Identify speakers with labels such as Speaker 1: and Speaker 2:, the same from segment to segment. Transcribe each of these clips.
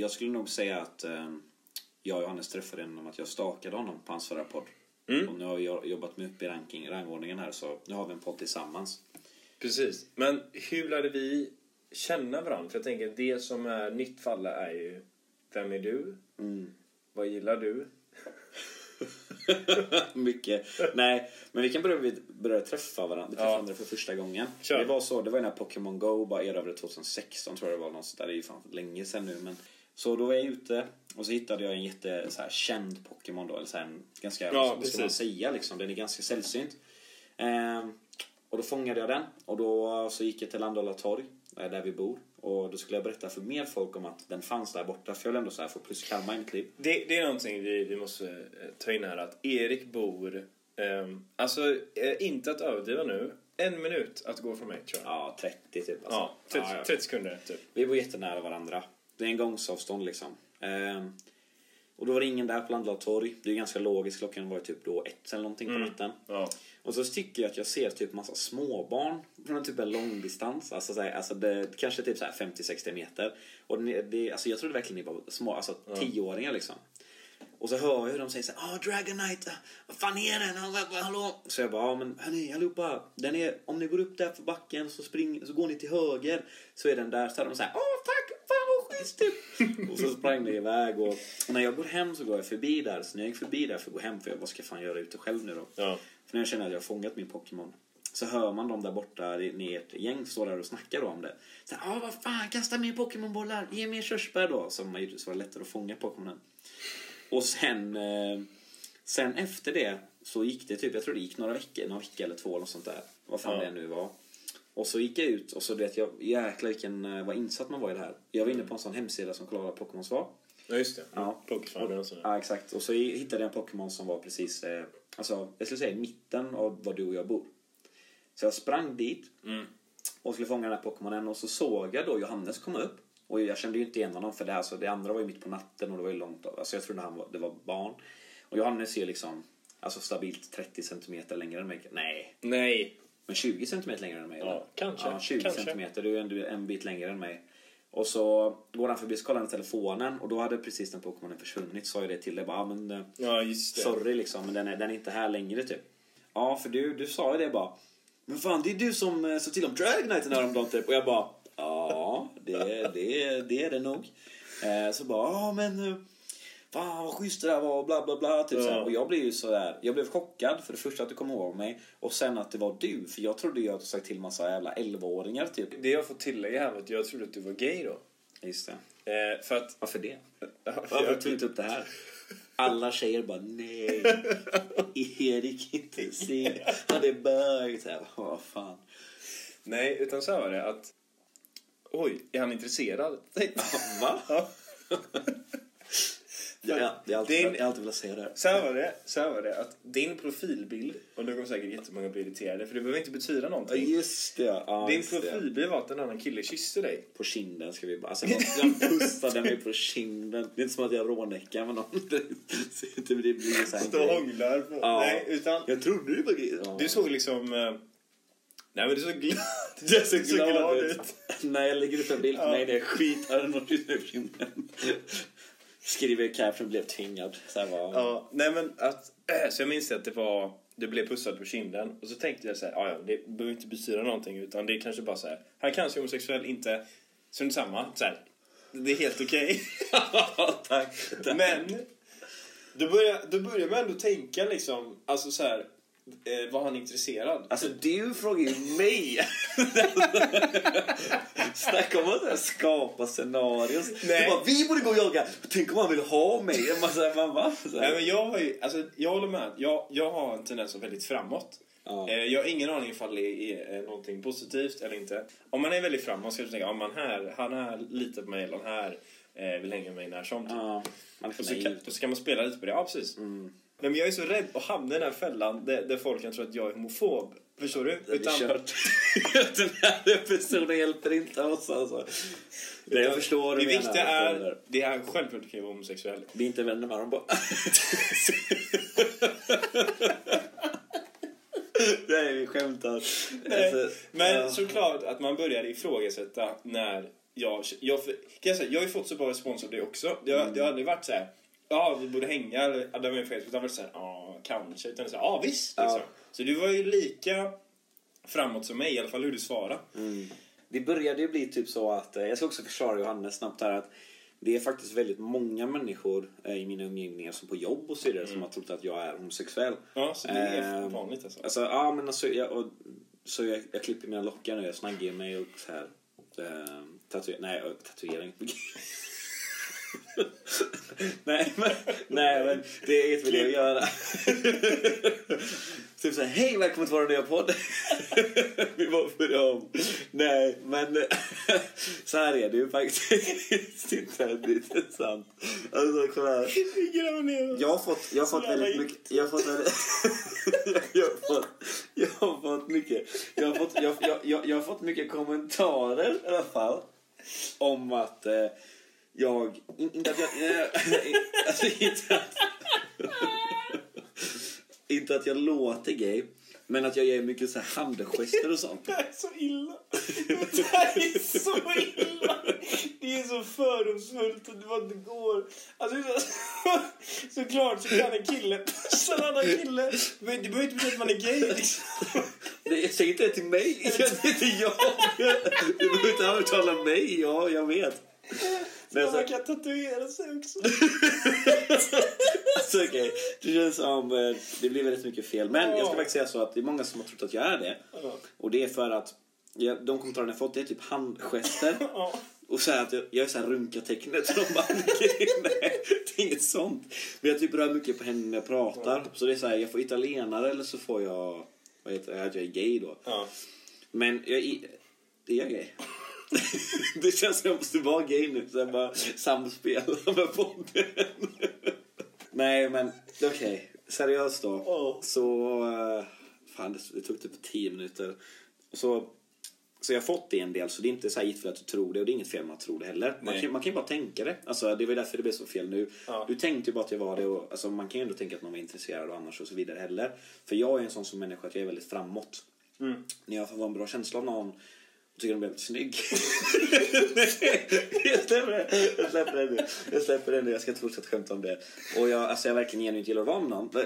Speaker 1: jag skulle nog säga att eh, jag och Johannes träffade genom att jag stakade honom på hans förra podd.
Speaker 2: Mm.
Speaker 1: Och nu har vi jobbat med upp i ranking, rangordningen här så nu har vi en podd tillsammans.
Speaker 2: Precis. Men hur lärde vi känna varandra? För jag tänker, det som är nytt för alla är ju, vem är du?
Speaker 1: Mm.
Speaker 2: Vad gillar du?
Speaker 1: Mycket. Nej, men vi kan börja, vi börja träffa varandra, träffa
Speaker 2: Ja.
Speaker 1: varandra för första gången.
Speaker 2: Kör.
Speaker 1: Det var så, det var när Pokémon Go bara erövrade 2016 tror jag det var där. Det är ju fan länge sedan nu men. Så då var jag ute och så hittade jag en jätte så här, känd Pokémon då, eller så här, en ganska,
Speaker 2: Ja,
Speaker 1: vad ska man säga liksom, den är ganska sällsynt. Ehm, och då fångade jag den och då så gick jag till Landala torg, eh, där vi bor. Och då skulle jag berätta för mer folk om att den fanns där borta, för jag vill ändå så här få plus karma i mitt liv.
Speaker 2: Det, det är någonting vi, vi måste eh, ta in här, att Erik bor, ehm, alltså eh, inte att överdriva nu, en minut att gå från mig tror jag.
Speaker 1: Ja, 30 typ. Alltså.
Speaker 2: Ja, 30,
Speaker 1: Ja, ja.
Speaker 2: 30 sekunder typ.
Speaker 1: Vi bor jättenära varandra. Det är en gångsavstånd liksom. Ehm, och då var det ingen där på Landala torg. Det är ganska logiskt, klockan var typ då ett eller någonting på natten.
Speaker 2: Ja.
Speaker 1: Och så tycker jag att jag ser typ massa småbarn från en typ en långdistans. Alltså, så här, alltså det, kanske typ så här 50-60 meter. Och det, det, alltså jag trodde verkligen ni var små, alltså tioåringar liksom. Och så hör jag hur de säger så här, ah Dragonite, vad fan är den? Ah, vad- vad- Hallå? Så jag bara, ja men hörni allihopa, den är, om ni går upp där för backen så, spring, så går ni till höger så är den där. Så hade de så här, åh tack, fan typ. och så sprang det iväg och, och när jag går hem så går jag förbi där. Så när jag gick förbi där för att gå hem, för jag, vad ska jag fan göra ute själv nu då?
Speaker 2: Ja.
Speaker 1: För när jag känner att jag har fångat min Pokémon så hör man dem där borta, ni ett gäng, står där och snackar då om det. Så här, ah, vad fan, kasta mer Pokémonbollar, ge mer körsbär då. Så man gjorde så var lättare att fånga Pokémonen. Och sen, eh, sen efter det så gick det typ, jag tror det gick några veckor, några veckor eller två eller sånt där. Vad fan
Speaker 2: Ja.
Speaker 1: det nu var. Och så gick jag ut och så vet jag, jäklar vilken, eh, vad insatt man var i det här. Jag var inne på en sån hemsida som kollade vad Pokémons var.
Speaker 2: Ja, just det.
Speaker 1: Ja.
Speaker 2: Pokéfarmen och sådär.
Speaker 1: Ja, exakt. Och så hittade jag en Pokémon som var precis, eh, alltså, jag skulle säga i mitten av var du och jag bor. Så jag sprang dit
Speaker 2: Mm.
Speaker 1: och skulle fånga den här Pokémonen och så såg jag då Johannes komma upp. Och jag kände ju inte igen honom för det, alltså, det andra var ju mitt på natten och det var ju långt av. Alltså jag trodde han var, det var barn. Och Johannes är ju liksom, alltså stabilt 30 centimeter längre än mig. Nej,
Speaker 2: Nej.
Speaker 1: Men 20 centimeter längre än mig.
Speaker 2: Ja,
Speaker 1: eller?
Speaker 2: kanske.
Speaker 1: Ja, 20
Speaker 2: Kanske.
Speaker 1: centimeter. Du är ändå en bit längre än mig. Och så går han förbi så kollar telefonen och då hade precis den Pokémonen försvunnit. Sa jag det till dig. Bara, ah, men, eh,
Speaker 2: Ja, just det.
Speaker 1: sorry liksom, men den är, den är inte här längre typ. Ja, för du, du sa ju det bara. Men fan, det är du som eh, sa till om Dragonite häromdagen typ. Och jag bara, ja, det, det, det är det nog. Eh, så bara, ja men... Fan vad schysst det där var och bla bla bla. Typ
Speaker 2: Ja.
Speaker 1: Och jag blev ju sådär, jag blev chockad för det första att du kom ihåg mig. Och sen att det var du. För jag trodde ju att du sagt till massa jävla 11-åringar typ.
Speaker 2: Det jag får tillägga här var att jag trodde att du var gay då.
Speaker 1: Just det.
Speaker 2: Eh, för att...
Speaker 1: Varför det? Varför tog du inte upp det här? Alla tjejer bara nej. Erik inte se. Han är bög. Vad fan.
Speaker 2: Nej, utan så här var det att... Oj, är han intresserad?
Speaker 1: Va?
Speaker 2: Ja.
Speaker 1: Ja, det är alltid,
Speaker 2: Din-
Speaker 1: jag har alltid velat säga det.
Speaker 2: Så här var det, så var det att din profilbild, och nu kommer säkert jättemånga bli irriterade för det behöver inte betyda
Speaker 1: Ja,
Speaker 2: någonting.
Speaker 1: just det. Ja,
Speaker 2: Din
Speaker 1: just det.
Speaker 2: profilbild var att en annan kille kysste dig.
Speaker 1: På kinden ska vi bara... Alltså, jag jag pussade mig på kinden. Det är inte som att jag rånäckar med någon. Det blir så här
Speaker 2: Du
Speaker 1: grej.
Speaker 2: hånglar på...
Speaker 1: Ja.
Speaker 2: Nej, utan
Speaker 1: Jag trodde du var. Ja.
Speaker 2: du såg liksom... eh, Nej men du såg glad,
Speaker 1: Jag
Speaker 2: du såg glad ut.
Speaker 1: När jag lägger ut en bild på
Speaker 2: Ja.
Speaker 1: mig det är skit. Har någon kysst mig på kinden? Skriver i caption blev tvingad. Så var...
Speaker 2: Ja, nej men att... Så jag minns att det var... Du blev pussad på kinden och så tänkte jag så här, "Ja, det behöver inte betyda någonting utan det är kanske bara så här, han kanske är homosexuell, inte... Strunt samma, så här. Det är helt okej.
Speaker 1: tack. tack.
Speaker 2: Men då börjar, då börjar man ändå tänka liksom, alltså så här, eh, var han intresserad?
Speaker 1: Alltså du frågar ju mig. Snacka om att skapa scenarios.
Speaker 2: Nej.
Speaker 1: Bara, vi borde gå och jaga. Tänk om han vill ha mig. Bara, så man, va?
Speaker 2: Nej men jag har ju, alltså jag håller med. Jag, jag har en tendens att väldigt framåt.
Speaker 1: Ja.
Speaker 2: Eh, Jag har ingen aning ifall det är eh, någonting positivt eller inte. Om man är väldigt framåt ska du tänka, man här, han här litar på mig eller han här eh, vill hänga med mig när som. typ.
Speaker 1: Ja, man
Speaker 2: Och så, kan, och så kan man spela lite på det. Ja, precis.
Speaker 1: Mm.
Speaker 2: Nej, men jag är så rädd att hamna i den här fällan där, där folk kan tro att jag är homofob. Förstår du?
Speaker 1: Det är kört. Den här episoden hjälper inte oss alltså. Det jag förstår
Speaker 2: det viktiga
Speaker 1: jag
Speaker 2: är, det är självklart att vara homosexuell.
Speaker 1: Vi är inte vänner med dem bara. Nej, vi skämtar.
Speaker 2: Nej,
Speaker 1: Alltså,
Speaker 2: men
Speaker 1: ja.
Speaker 2: såklart att man börjar ifrågasätta när jag, jag, jag, jag har ju fått så bra respons av det också. Det, har- det har aldrig varit så här. Ja, vi borde hänga. Eller, ja, det var ju Facebook. Utan det har varit så här, ja, kanske. Utan så här, ja, visst. Liksom. Så du var ju lika framåt som mig, i alla fall hur du svarade.
Speaker 1: Det började ju bli typ så att, eh, jag ska också försvara Johannes snabbt här att det är faktiskt väldigt många människor eh, i mina umgängen som på jobb och så vidare som har trott att jag är homosexuell.
Speaker 2: Ja, så det är
Speaker 1: Eh,
Speaker 2: vanligt alltså.
Speaker 1: Alltså, ja men alltså, jag, och, så jag, jag klipper mina lockar nu, jag snaggar mig och så här. Eh, tatuer, nej, tatuering. nej, men, nej men det är ett vill jag göra. typ såhär, hej välkommen till vår nya podd. Vi bara börjar om. Nej, men så här är det ju faktiskt inte riktigt sant. Alltså kolla. Jag har fått, jag har fått väldigt mycket, jag har fått väldigt, jag har fått, jag har fått mycket, jag har fått, jag, jag, jag, jag har fått mycket kommentarer i alla fall. Om att eh, jag, in, inte att jag, alltså inte att, inte att jag låter gay. Men att jag ger mycket så här handgester och sånt.
Speaker 2: Det här är så illa. Det här är så illa. Det är så fördomsfullt och det bara inte går. Alltså, såklart så kan en kille pussa en annan kille. Men det behöver inte betyda att man är gay. Liksom.
Speaker 1: Det, säg inte det till mig. Det är inte jag. Du behöver inte övertala mig. Ja, jag vet. Men
Speaker 2: Man
Speaker 1: så,
Speaker 2: kan tatuera sig också.
Speaker 1: så okej. Det känns som... eh, Det blir väldigt mycket fel. Men jag ska faktiskt säga så att det är många som har trott att jag är det.
Speaker 2: Ja.
Speaker 1: Och det är för att jag, de kommentarerna jag fått det är typ handgester.
Speaker 2: Ja.
Speaker 1: Och så att jag, jag är så här runka-tecknet. Så de bara, nej, nej, det är inget sånt. Men jag typ rör mycket på händerna när jag pratar. Så det är så här, jag får italienare eller så får jag... Vad heter det? Att jag är gay då.
Speaker 2: Ja.
Speaker 1: Men jag är, är jag gay? det känns som jag måste vara gay nu. Så jag bara samspela med podden. Nej, men okej. Seriöst då.
Speaker 2: Ja.
Speaker 1: Så... eh, Fan, det, tog typ 10 minuter. Så, så jag har fått det en del, så det är inte så här gift för att du tror det och det är inget fel med att tro det heller. Man
Speaker 2: Nej.
Speaker 1: kan, man kan ju bara tänka det. Alltså, det var därför det blev så fel nu.
Speaker 2: Ja.
Speaker 1: Du tänkte ju bara att jag var det och alltså, man kan ju ändå tänka att man var intresserad och annars och så vidare heller. För jag är en sån som människa att jag är väldigt framåt.
Speaker 2: Mm.
Speaker 1: När jag får en bra känsla av någon jag tycker den blev lite snygg. jag släpper det. Jag släpper nu. Jag släpper den nu. Jag ska inte fortsätta skämta om det. Och jag, alltså jag verkligen genuint gillar att vara med någon.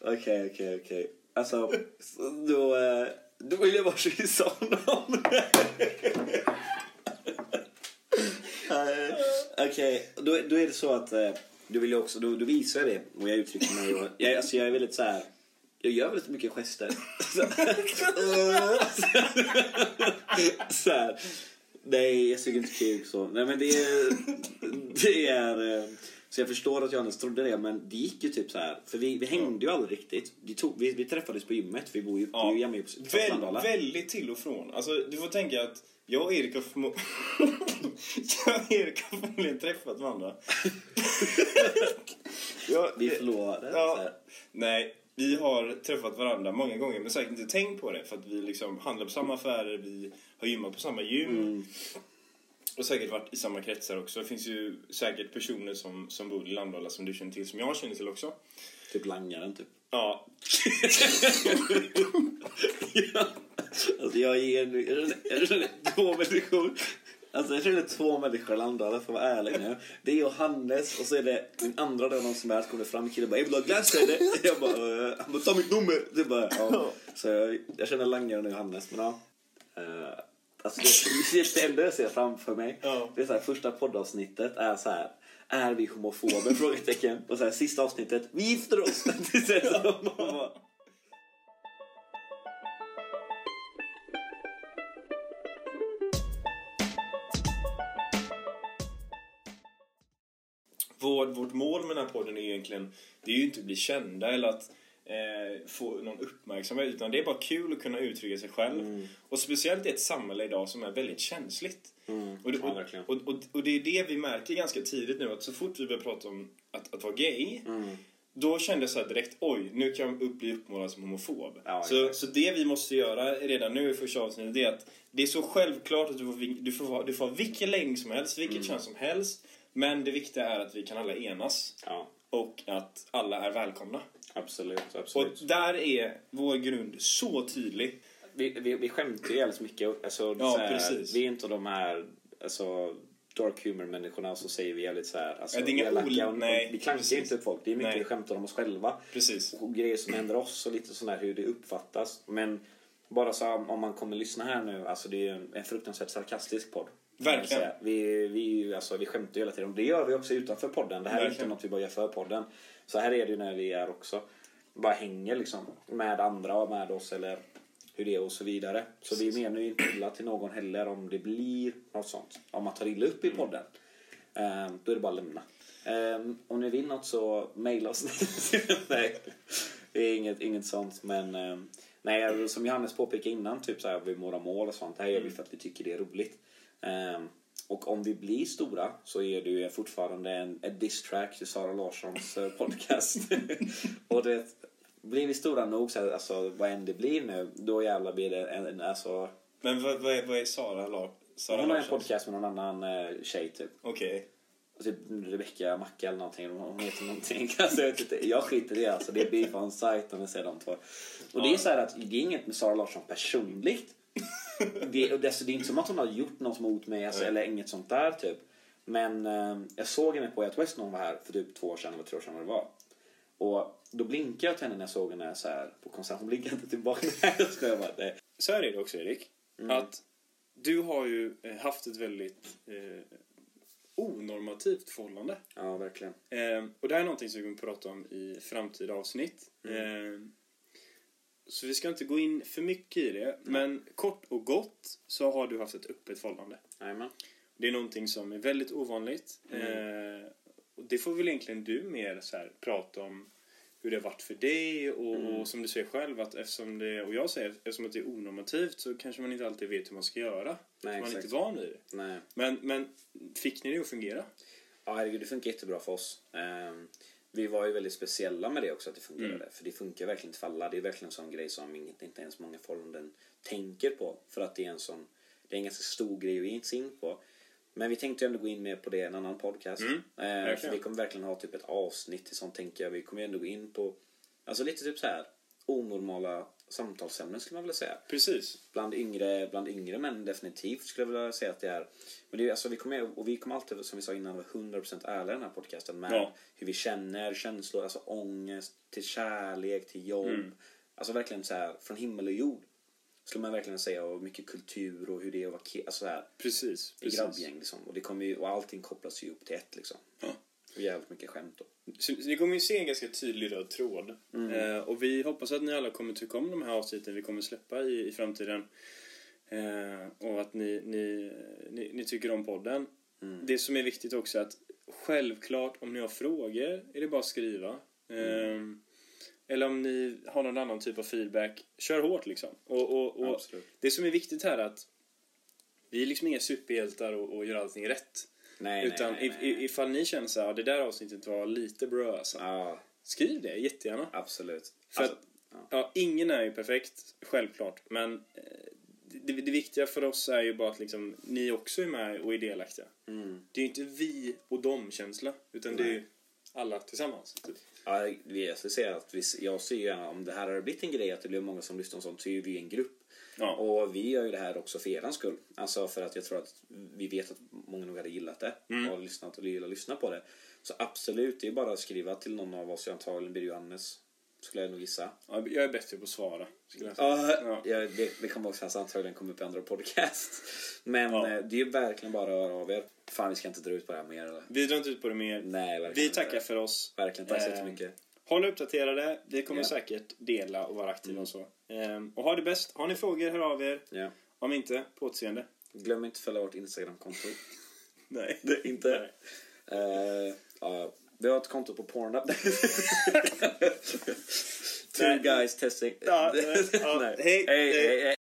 Speaker 1: Okej, okej, okej. Alltså, då, eh, då vill jag bara kyssa honom. Eh, Okej, då, då är det så att eh, du vill ju också, då, då visar jag det och jag uttrycker mig och jag, alltså jag är väldigt så här. Jag gör väldigt mycket gester. så här. Nej, jag suger inte kuk så. Nej men det är... Det är... eh, Så jag förstår att Johannes trodde det, men det gick ju typ så här. För vi, vi hängde ju aldrig riktigt. Vi, tog, vi, vi träffades på gymmet, för vi bor ju,
Speaker 2: Ja.
Speaker 1: ju på
Speaker 2: Väl, väldigt till och från. Alltså, du får tänka att jag och Erik har, förmo- jag och Erik har förmodligen träffat varandra. ja,
Speaker 1: Vi förlorade.
Speaker 2: Ja, nej, vi har träffat varandra många gånger men säkert inte tänkt på det för att vi liksom handlar på samma affärer, vi har gymmat på samma gym.
Speaker 1: Mm.
Speaker 2: Och säkert varit i samma kretsar också. Det finns ju säkert personer som, som bor i Landala som du känner till, som jag känner till också.
Speaker 1: Typ langaren typ.
Speaker 2: Ja,
Speaker 1: Ja. Alltså jag ger nu, jag känner, jag känner två människor. Alltså jag känner två människor i Landala för att vara ärlig nu. Det är Johannes och så är det min andra då någon som är kommer fram kille bara jag vill ha glass eller? Jag bara, eh, han bara ta mitt nummer. Det bara, ja. Så jag, jag känner langaren och Johannes men ja. Eh, Alltså det, det enda jag ser framför mig.
Speaker 2: Ja.
Speaker 1: Det är så här, första poddavsnittet är så här. Är vi homofober? Frågetecken. Och så här, sista avsnittet. Vi gifter oss. Det är så här,
Speaker 2: vår, vårt mål med den här podden är egentligen det är ju inte att bli kända eller att eh, få någon uppmärksamhet utan det är bara kul att kunna uttrycka sig själv.
Speaker 1: Mm.
Speaker 2: Och speciellt i ett samhälle idag som är väldigt känsligt. Och, det, och, och, och, och det är det vi märker ganska tidigt nu att så fort vi börjar prata om att, att vara gay
Speaker 1: Mm.
Speaker 2: då kände jag så direkt oj, nu kan jag bli uppmålad som homofob.
Speaker 1: Ja,
Speaker 2: så, så det vi måste göra redan nu i första avsnittet är att det är så självklart att du får, du får, du får ha vilken läggning som helst, vilket
Speaker 1: Mm.
Speaker 2: kön som helst. Men det viktiga är att vi kan alla enas
Speaker 1: Ja,
Speaker 2: och att alla är välkomna.
Speaker 1: absolut.
Speaker 2: Och
Speaker 1: absolut.
Speaker 2: där är vår grund så tydlig.
Speaker 1: vi, vi, vi skämtar ju jävligt mycket. Alltså,
Speaker 2: Ja,
Speaker 1: så här,
Speaker 2: precis.
Speaker 1: Vi är inte de här alltså, dark humor-människorna så säger vi jävligt så här. Alltså,
Speaker 2: Ja, det är inga ol-
Speaker 1: och- och
Speaker 2: nej,
Speaker 1: Vi klankar ju inte på folk. Det är mycket
Speaker 2: Nej.
Speaker 1: vi skämtar om oss själva.
Speaker 2: Precis.
Speaker 1: Och grejer som händer oss och lite sådär hur det uppfattas. Men bara så om man kommer lyssna här nu. Alltså det är en, en fruktansvärt sarkastisk podd.
Speaker 2: Verkligen.
Speaker 1: Vi, vi, alltså, vi skämtar ju hela tiden. Och det gör vi också utanför podden. Det här är
Speaker 2: Verkligen.
Speaker 1: inte något vi bara gör för podden. Så här är det ju när vi är också. Bara hänger liksom med andra och med oss eller hur det är och så vidare. Så vi menar ju inte illa till någon heller om det blir något sånt. Om man tar illa upp i podden. Ehm, då är det bara att lämna. Ehm, om ni vill något så mejla oss. nej, det är inget, inget sånt. Men ehm, nej, som Johannes påpekade innan, typ så här, vi våra mål och sånt. Det här gör vi för att vi tycker det är roligt. Ehm, och om vi blir stora så är det ju fortfarande en, en diss-track till Sara Larssons eh, podcast. och det, blir vi stora nog, så alltså, vad än det blir nu, då jävlar blir det en, en alltså,
Speaker 2: Men vad, vad, är, vad är Sara, Sara
Speaker 1: Hon har en podcast med någon annan eh, tjej typ.
Speaker 2: Okej.
Speaker 1: Typ Rebecca Macka eller någonting. Hon heter någonting. Alltså, jag, inte. jag skiter i det alltså. Det är beef on site om jag ser de två. Och det är så här att det är inget med Sara Larsson personligt. Det, och det, det är inte som att hon har gjort något mot mig alltså, eller inget sånt där typ. Men eh, jag såg henne på Ett West när hon var här för typ två år sedan eller tre år sedan vad det var. Och då blinkade jag till henne när jag såg henne så här på konsert. Hon blinkade inte tillbaka. Nej, jag skojar bara. Nej.
Speaker 2: Så här är det också Erik.
Speaker 1: Mm.
Speaker 2: Att du har ju eh, haft ett väldigt eh, onormativt förhållande.
Speaker 1: Ja, verkligen.
Speaker 2: Eh, och det här är någonting som vi kommer prata om i framtida avsnitt.
Speaker 1: Mm.
Speaker 2: Eh, så vi ska inte gå in för mycket i det. Men kort och gott så har du haft ett öppet förhållande.
Speaker 1: Jajamän.
Speaker 2: Det är någonting som är väldigt ovanligt.
Speaker 1: Mm.
Speaker 2: Eh, det får väl egentligen du mer så här, prata om hur det har varit för dig och,
Speaker 1: Mm.
Speaker 2: och som du säger själv att eftersom det, och jag säger eftersom att det är onormativt så kanske man inte alltid vet hur man ska göra.
Speaker 1: Nej,
Speaker 2: man är inte van vid det.
Speaker 1: Nej.
Speaker 2: Men, men fick ni det att fungera?
Speaker 1: Ja, herregud, det funkar jättebra för oss. Ehm, vi var ju väldigt speciella med det också, att det fungerade.
Speaker 2: Mm.
Speaker 1: För det funkar verkligen inte för alla. Det är verkligen en sån grej som inget, inte ens många förhållanden tänker på. För att det är en sån, det är en ganska stor grej att ge sig in på. Men vi tänkte ändå gå in mer på det i en annan podcast.
Speaker 2: Mm,
Speaker 1: Ehm, för vi kommer verkligen ha typ ett avsnitt till sånt tänker jag. Vi kommer ändå gå in på, alltså lite typ så här onormala samtalsämnen skulle man vilja säga
Speaker 2: Precis.
Speaker 1: bland yngre, bland yngre män definitivt skulle jag vilja säga att det är. Men det är alltså, vi kommer, och vi kommer alltid, som vi sa innan, vara 100% ärliga i den här podcasten med
Speaker 2: Ja.
Speaker 1: hur vi känner, känslor, alltså ångest, till kärlek, till jobb.
Speaker 2: Mm.
Speaker 1: Alltså verkligen så här, från himmel och jord. Skulle man verkligen säga, och mycket kultur och hur det är att vara ki- alltså så här,
Speaker 2: Precis.
Speaker 1: i grabbgäng liksom. Och, det kommer ju, och allting kopplas ju upp till ett liksom.
Speaker 2: Ja.
Speaker 1: Och jävligt mycket skämt då.
Speaker 2: Så, så ni kommer ju se en ganska tydlig röd tråd.
Speaker 1: Mm.
Speaker 2: Eh, och vi hoppas att ni alla kommer tycka om de här avsnitten vi kommer släppa i, i framtiden. Eh, och att ni, ni, ni, ni tycker om podden.
Speaker 1: Mm.
Speaker 2: Det som är viktigt också är att självklart om ni har frågor är det bara att skriva. Eh, eller om ni har någon annan typ av feedback, kör hårt liksom. Och, och, och det som är viktigt här är att vi är liksom inga superhjältar och, och gör allting rätt.
Speaker 1: Nej,
Speaker 2: Utan
Speaker 1: nej, nej, nej.
Speaker 2: ifall ni känner så här, "Ja, det där avsnittet var lite bra alltså.
Speaker 1: Ja,
Speaker 2: Skriv det jättegärna.
Speaker 1: absolut.
Speaker 2: För
Speaker 1: Alltså,
Speaker 2: att, ja, ingen är ju perfekt, självklart. Men eh, det, det viktiga för oss är ju bara att liksom, ni också är med och är delaktiga.
Speaker 1: mm.
Speaker 2: Det är ju inte vi och dem känsla, utan det är alla tillsammans. Typ.
Speaker 1: Ja, jag, skulle säga att vi, jag ser ju om det här har blivit en grej att det blir många som lyssnar och sånt så är vi en grupp.
Speaker 2: Ja.
Speaker 1: Och vi gör ju det här också för er skull. Alltså för att jag tror att vi vet att många nog hade gillat det
Speaker 2: Mm.
Speaker 1: och lyssnat och gillar lyssna på det. Så absolut, det är bara att skriva till någon av oss. Antagligen blir det Johannes. Skulle jag nog gissa.
Speaker 2: Ja, jag är bättre på att svara, skulle jag säga.
Speaker 1: Ja,
Speaker 2: Ja.
Speaker 1: det, det kommer också antagligen komma upp i andra podcast. Men
Speaker 2: Ja.
Speaker 1: eh, det är verkligen bara att höra av er. Fan, vi ska inte dra ut på det här mer eller?
Speaker 2: Vi drar inte ut på det mer.
Speaker 1: Nej, verkligen
Speaker 2: Vi
Speaker 1: inte.
Speaker 2: tackar för oss.
Speaker 1: Verkligen, tack så
Speaker 2: Eh,
Speaker 1: jättemycket.
Speaker 2: Håll uppdaterade. Vi kommer
Speaker 1: Ja.
Speaker 2: säkert dela och vara aktiva
Speaker 1: Mm.
Speaker 2: och så. Ehm, och ha det bäst. Har ni frågor, hör av er.
Speaker 1: Ja.
Speaker 2: Om inte, på återseende.
Speaker 1: Glöm inte att följa vårt Instagramkonto.
Speaker 2: Nej.
Speaker 1: Det, inte?
Speaker 2: Nej.
Speaker 1: Eh, ja, vi har ett konto på Pornhub. Two guys testing.
Speaker 2: Ja, eh, ja,
Speaker 1: hej,
Speaker 2: hej.
Speaker 1: hej, hej.